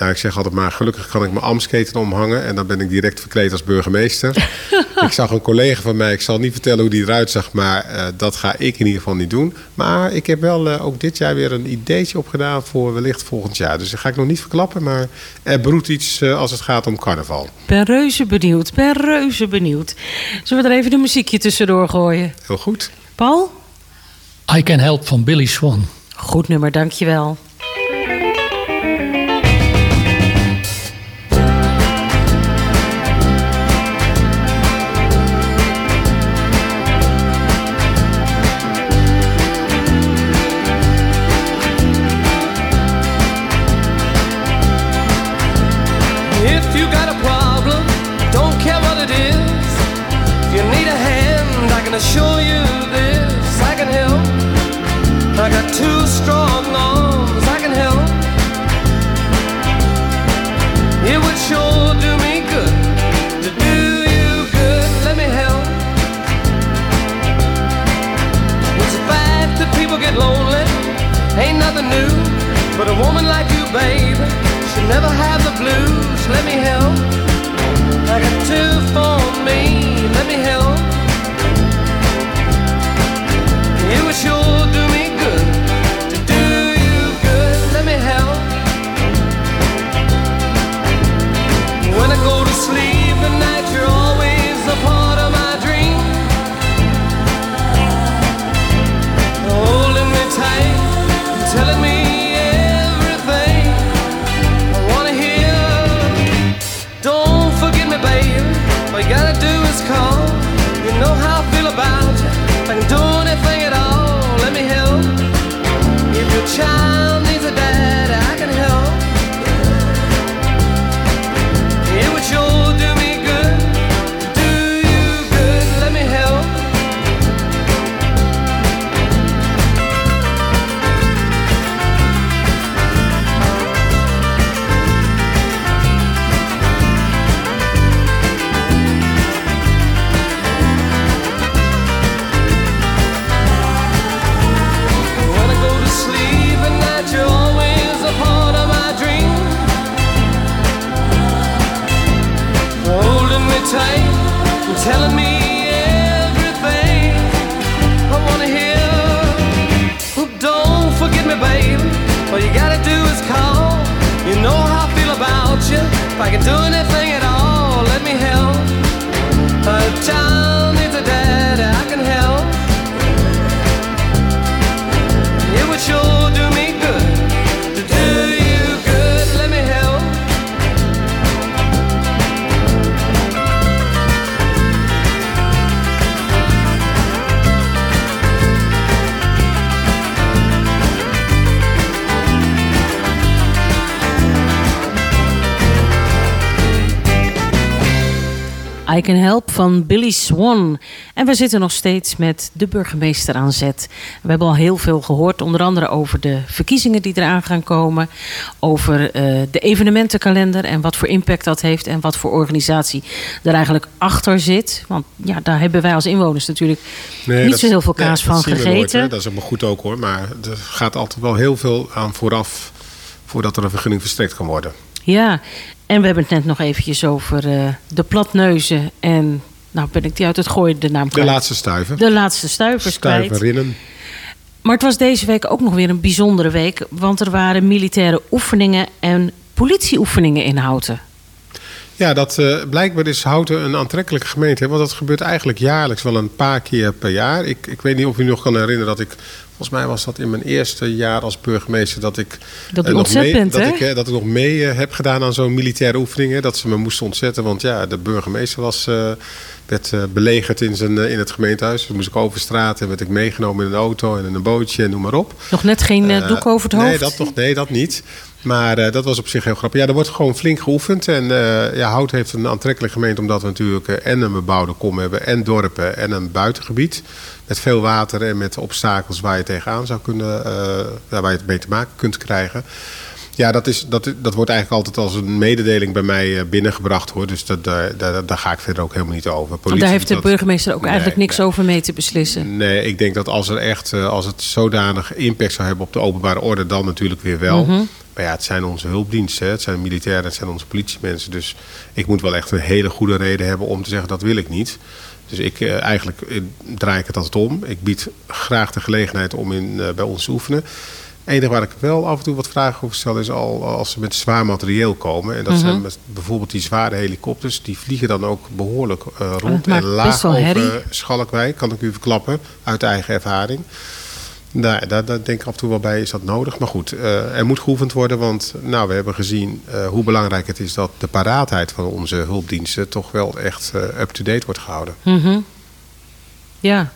Nou, ik zeg altijd maar, gelukkig kan ik mijn amsketen omhangen. En dan ben ik direct verkleed als burgemeester. ik zag een collega van mij, ik zal niet vertellen hoe die eruit zag. Maar uh, dat ga ik in ieder geval niet doen. Maar ik heb wel uh, ook dit jaar weer een ideetje opgedaan voor wellicht volgend jaar. Dus dat ga ik nog niet verklappen. Maar er broedt iets uh, als het gaat om carnaval. Ben reuze benieuwd, ben reuze benieuwd. Zullen we er even een muziekje tussendoor gooien? Heel goed. Paul? I Can Help van Billy Swan. Goed nummer, dankjewel. Ain't nothing new. But a woman like you, baby, should never have the blues. Let me help. I got two for me. Let me help. It would sure do Can Help van Billy Swan. En we zitten nog steeds met de burgemeester aan zet. We hebben al heel veel gehoord, onder andere over de verkiezingen die eraan gaan komen. Over uh, de evenementenkalender en wat voor impact dat heeft. En wat voor organisatie er eigenlijk achter zit. Want ja, daar hebben wij als inwoners natuurlijk nee, niet zo heel veel kaas nee, van gegeten. Nooit, dat is ook goed ook hoor. Maar er gaat altijd wel heel veel aan vooraf voordat er een vergunning verstrekt kan worden. Ja, en we hebben het net nog eventjes over uh, de platneuzen en... Nou ben ik die uit het gooien de naam kwijt. De laatste stuiver. De laatste stuivers Stuiverinnen. kwijt. Maar het was deze week ook nog weer een bijzondere week. Want er waren militaire oefeningen en politieoefeningen in Houten. Ja, dat, uh, blijkbaar is Houten een aantrekkelijke gemeente. Want dat gebeurt eigenlijk jaarlijks wel een paar keer per jaar. Ik, ik weet niet of u nog kan herinneren dat ik... Volgens mij was dat in mijn eerste jaar als burgemeester dat ik... Dat uh, nog mee, dat, ik, dat ik nog mee heb gedaan aan zo'n militaire oefeningen. Dat ze me moesten ontzetten. Want ja, de burgemeester was werd belegerd in, zijn, in het gemeentehuis. Dus moest ik over straat en werd ik meegenomen in een auto en in een bootje en noem maar op. Nog net geen doek over het hoofd? Nee, dat, nog, nee, dat niet. Maar dat was op zich heel grappig. Ja, er wordt gewoon flink geoefend. En ja, Hout heeft een aantrekkelijke gemeente omdat we natuurlijk en een bebouwde kom hebben en dorpen en een buitengebied. Met veel water en met obstakels waar je tegenaan zou kunnen, waar je het mee te maken kunt krijgen. Ja, dat, is, dat, dat wordt eigenlijk altijd als een mededeling bij mij eh, binnengebracht hoor. Dus dat, daar, daar, daar ga ik verder ook helemaal niet over. Politie, daar heeft de burgemeester ook eigenlijk niks over mee te beslissen. Nee, ik denk dat als er echt eh, als het zodanig impact zou hebben op de openbare orde, dan natuurlijk weer wel. Mhm. Maar ja, het zijn onze hulpdiensten, het zijn militairen, het zijn onze politiemensen. Dus ik moet wel echt een hele goede reden hebben om te zeggen dat wil ik niet. Dus ik, eh, eigenlijk draai ik het altijd om. Ik bied graag de gelegenheid om in, bij ons te oefenen enige waar ik wel af en toe wat vragen over stel is al als ze met zwaar materieel komen. En dat Mhm. zijn bijvoorbeeld die zware helikopters. Die vliegen dan ook behoorlijk uh, rond en laag over Schalkwijk. Kan ik u verklappen uit eigen ervaring. Daar, daar, denk ik af en toe wel bij, is dat nodig. Maar goed, uh, er moet geoefend worden. Want nou, we hebben gezien uh, hoe belangrijk het is dat de paraatheid van onze hulpdiensten toch wel echt up-to-date wordt gehouden. Mhm. Ja.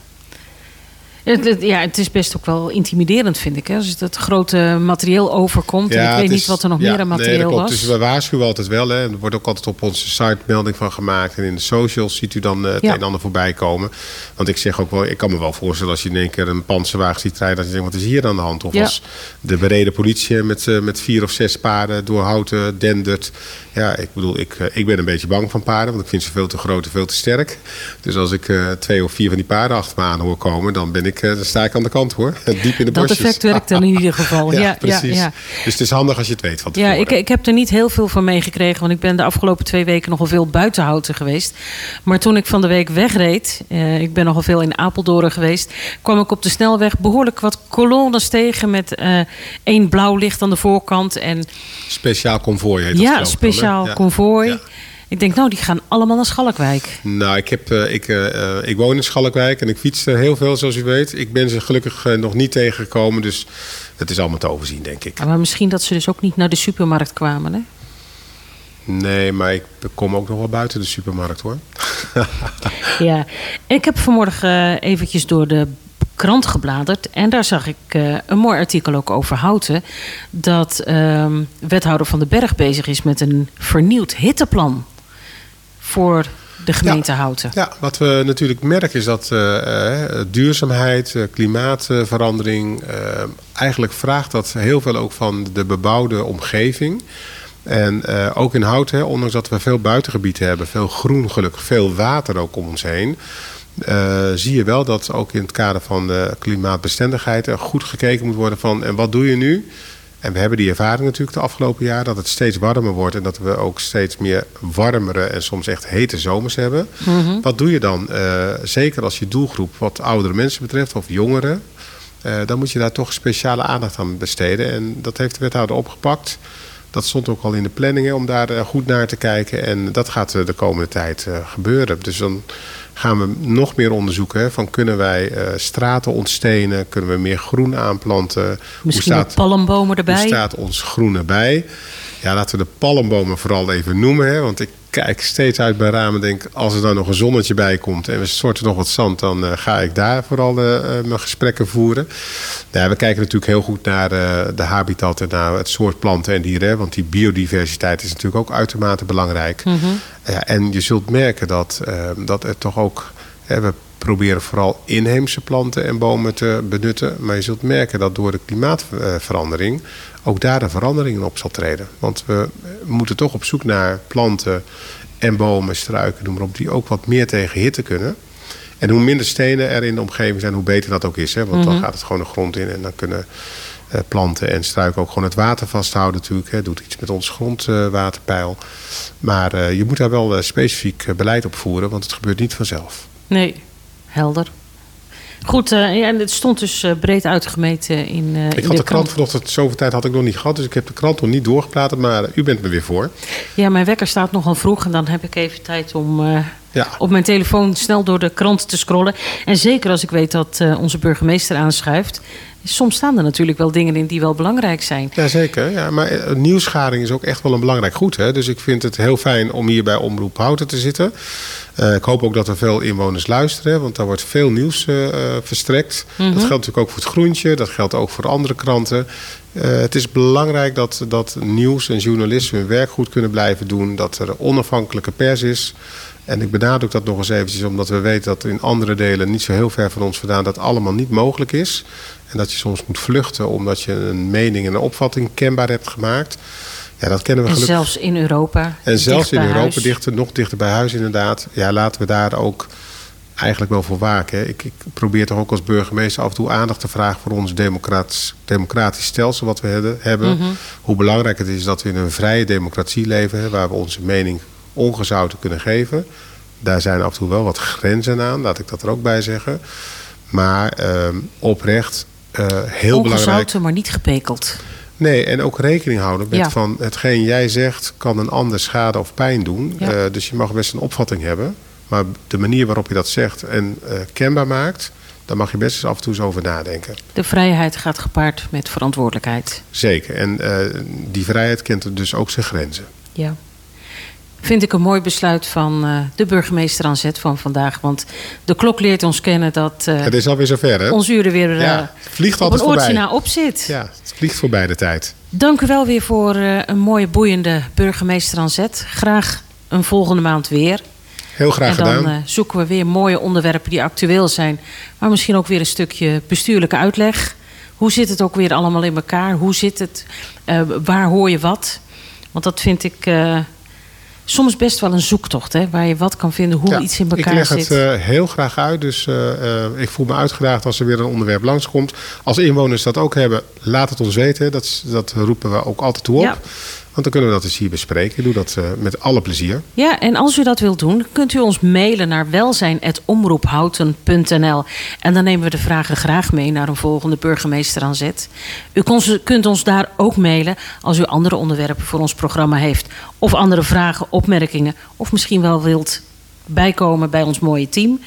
Ja, het is best ook wel intimiderend, vind ik. Hè? Als het grote materieel overkomt. en ik weet niet wat er nog ja, meer aan nee, materieel dat klopt. was. Dus we waarschuwen altijd wel. Hè. Er wordt ook altijd op onze site melding van gemaakt. En in de socials ziet u dan eh, het Ja. een en ander voorbij komen. Want ik zeg ook wel, ik kan me wel voorstellen als je in één keer een panzerwagen ziet rijden. Dat je denkt, wat is hier aan de hand? Of Ja. als de bereden politie met, eh, met vier of zes paarden door houten dendert. Ja, ik bedoel, ik, eh, ik ben een beetje bang van paarden. Want ik vind ze veel te groot en veel te sterk. Dus als ik eh, twee of vier van die paarden achter me aan hoor komen. Dan, ben ik, eh, dan sta ik aan de kant hoor. Diep in de Dat bosjes. effect werkt dan in ieder geval. ja, ja, precies. ja. Dus het is handig als je het weet van Ja, ik, ik heb er niet heel veel van meegekregen. Want ik ben de afgelopen twee weken nogal veel buiten Houten geweest. Maar toen ik van de week wegreed... eh, ik ben nogal veel in Apeldoorn geweest... kwam ik op de snelweg behoorlijk wat kolonnes tegen... met eh, één blauw licht aan de voorkant. En Speciaal konvooi heet dat ja, ik dan, hè? Ik denk, nou, die gaan allemaal naar Schalkwijk. Nou, ik, heb, eh, ik, eh, eh, ik woon in Schalkwijk en ik fiets eh, heel veel, zoals u weet. Ik ben ze gelukkig nog niet tegengekomen, dus het is allemaal te overzien, denk ik. Ja, Maar misschien dat ze dus ook niet naar de supermarkt kwamen, hè? Nee, maar ik kom ook nog wel buiten de supermarkt, hoor. Ja, ik heb vanmorgen eventjes door de krant gebladerd. En daar zag ik een mooi artikel ook over Houten. Dat ehm, wethouder Van den Berg bezig is met een vernieuwd hitteplan. Voor de gemeente Houten. Ja, wat we natuurlijk merken is dat eh, eh, duurzaamheid, eh, klimaatverandering... eigenlijk vraagt dat heel veel ook van de bebouwde omgeving... En ook in hout, hè, ondanks dat we veel buitengebieden hebben, veel groen gelukkig, veel water ook om ons heen. zie je wel dat ook in het kader van de klimaatbestendigheid er goed gekeken moet worden van en wat doe je nu? En we hebben die ervaring natuurlijk de afgelopen jaar dat het steeds warmer wordt en dat we ook steeds meer warmere en soms echt hete zomers hebben. Wat doe je dan? Eh, zeker als je doelgroep wat oudere mensen betreft of jongeren, eh, dan moet je daar toch speciale aandacht aan besteden. En dat heeft de wethouder opgepakt. Dat stond ook al in de planning hè, om daar eh, goed naar te kijken. En dat gaat de komende tijd gebeuren. Dus dan gaan we nog meer onderzoeken. Hè, van kunnen wij eh, straten ontstenen? Kunnen we meer groen aanplanten? Misschien Hoe wat palmbomen hoe erbij. staat ons groen erbij? Ja, laten we de palmbomen vooral even noemen. Hè? Want ik kijk steeds uit bij ramen en denk... als er dan nog een zonnetje bij komt en we storten nog wat zand... dan eh, ga ik daar vooral eh, eh, mijn gesprekken voeren. Nou, we kijken natuurlijk heel goed naar de habitat... en naar het soort planten en dieren. hè, Want die biodiversiteit is natuurlijk ook uitermate belangrijk. Ja, en je zult merken dat, dat er toch ook... Hè, we proberen vooral inheemse planten en bomen te benutten. Maar je zult merken dat door de klimaatverandering ook daar een verandering in op zal treden. Want we moeten toch op zoek naar planten en bomen, struiken, noem maar op, die ook wat meer tegen hitte kunnen. En hoe minder stenen er in de omgeving zijn, hoe beter dat ook is. Hè? Want dan gaat het gewoon de grond in en dan kunnen eh, planten en struiken ook gewoon het water vasthouden natuurlijk. Hè. Doet iets met ons grondwaterpeil. maar eh, je moet daar wel eh, specifiek beleid op voeren, want het gebeurt niet vanzelf. Nee, helder. Goed, uh, ja, het stond dus uh, breed uitgemeten in, uh, Ik in had de, de krant vanochtend, zoveel tijd had ik nog niet gehad... dus ik heb de krant nog niet doorgeplaatst, maar u bent me weer voor. Ja, mijn wekker staat nogal vroeg en dan heb ik even tijd om Ja. op mijn telefoon snel door de krant te scrollen. En zeker als ik weet dat eh, onze burgemeester aanschuift. Soms staan er natuurlijk wel dingen in die wel belangrijk zijn. Jazeker, ja, maar eh, nieuwsgaring is ook echt wel een belangrijk goed. Hè? Dus ik vind het heel fijn om hier bij Omroep Houten te zitten. Eh, ik hoop ook dat er veel inwoners luisteren, want daar wordt veel nieuws verstrekt. Dat geldt natuurlijk ook voor het groentje, dat geldt ook voor andere kranten. Het is belangrijk dat, dat nieuws en journalisten hun werk goed kunnen blijven doen. Dat er onafhankelijke pers is. En ik benadruk dat nog eens eventjes, omdat we weten dat in andere delen, niet zo heel ver van ons vandaan, dat allemaal niet mogelijk is. En dat je soms moet vluchten omdat je een mening en een opvatting kenbaar hebt gemaakt. Ja, dat kennen we En gelukkig. zelfs in Europa. En zelfs in Europa, huis. dichter, nog dichter bij huis inderdaad. Ja, laten we daar ook eigenlijk wel voor waken. hè. Ik, ik probeer toch ook als burgemeester af en toe aandacht te vragen... voor ons democratisch, democratisch stelsel wat we hebben- hebben. Mhm. Hoe belangrijk het is dat we in een vrije democratie leven... Hè, waar we onze mening ongezouten kunnen geven. Daar zijn af en toe wel wat grenzen aan, laat ik dat er ook bij zeggen. Maar ehm, oprecht, eh, heel belangrijk... Ongezouten, maar niet gepekeld. Nee, en ook rekening houden met Ja. van hetgeen jij zegt kan een ander schade of pijn doen. Ja. Eh, dus je mag best een opvatting hebben. Maar de manier waarop je dat zegt en eh, kenbaar maakt, daar mag je best eens af en toe eens over nadenken. De vrijheid gaat gepaard met verantwoordelijkheid. Zeker. En die vrijheid kent dus ook zijn grenzen. Ja. Vind ik een mooi besluit van eh, de burgemeester aan zet van vandaag. Want de klok leert ons kennen dat eh, Het is alweer zover, hè? ons uur er weer eh, Ja, het vliegt op een oortje voorbij. na op zit. Ja, het vliegt voorbij de tijd. Dank u wel weer voor eh, een mooie, boeiende burgemeester aan zet. Graag een volgende maand weer. Heel graag en dan gedaan. eh, zoeken we weer mooie onderwerpen die actueel zijn. Maar misschien ook weer een stukje bestuurlijke uitleg. Hoe zit het ook weer allemaal in elkaar? Hoe zit het? Eh, waar hoor je wat? Want dat vind ik eh, soms best wel een zoektocht. Hè? Waar je wat kan vinden, hoe Ja, iets in ik elkaar leg zit. het eh, heel graag uit. Dus eh, eh, ik voel me uitgedaagd als er weer een onderwerp langskomt. Als inwoners dat ook hebben, laat het ons weten. Dat, dat roepen we ook altijd toe op. Ja. Want dan kunnen we dat eens hier bespreken. Ik doe dat eh, met alle plezier. Ja, en als u dat wilt doen, kunt u ons mailen naar welzijn.omroephouten.nl. En dan nemen we de vragen graag mee naar een volgende burgemeester aan zet. U kunt ons daar ook mailen als u andere onderwerpen voor ons programma heeft. Of andere vragen, opmerkingen. Of misschien wel wilt bijkomen bij ons mooie team.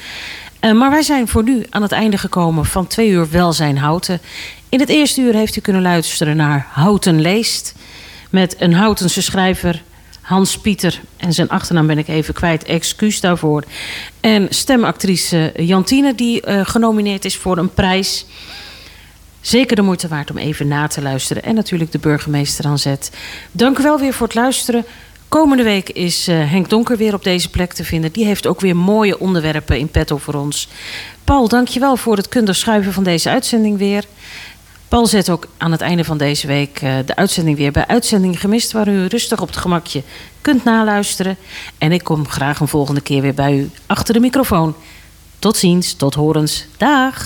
Eh, maar wij zijn voor nu aan het einde gekomen van twee uur Welzijn Houten. In het eerste uur heeft u kunnen luisteren naar Houten Leest. Met een Houtense schrijver, Hans Pieter. En zijn achternaam ben ik even kwijt, excuus daarvoor. En stemactrice Jantine, die eh, genomineerd is voor een prijs. Zeker de moeite waard om even na te luisteren. En natuurlijk de burgemeester aan zet. Dank u wel weer voor het luisteren. Komende week is eh, Henk Donker weer op deze plek te vinden. Die heeft ook weer mooie onderwerpen in petto voor ons. Paul, dank je wel voor het kundig schuiven van deze uitzending weer. Paul zet ook aan het einde van deze week eh, de uitzending weer bij Uitzending Gemist... waar u rustig op het gemakje kunt naluisteren. En ik kom graag een volgende keer weer bij u achter de microfoon. Tot ziens, tot horens. Dag.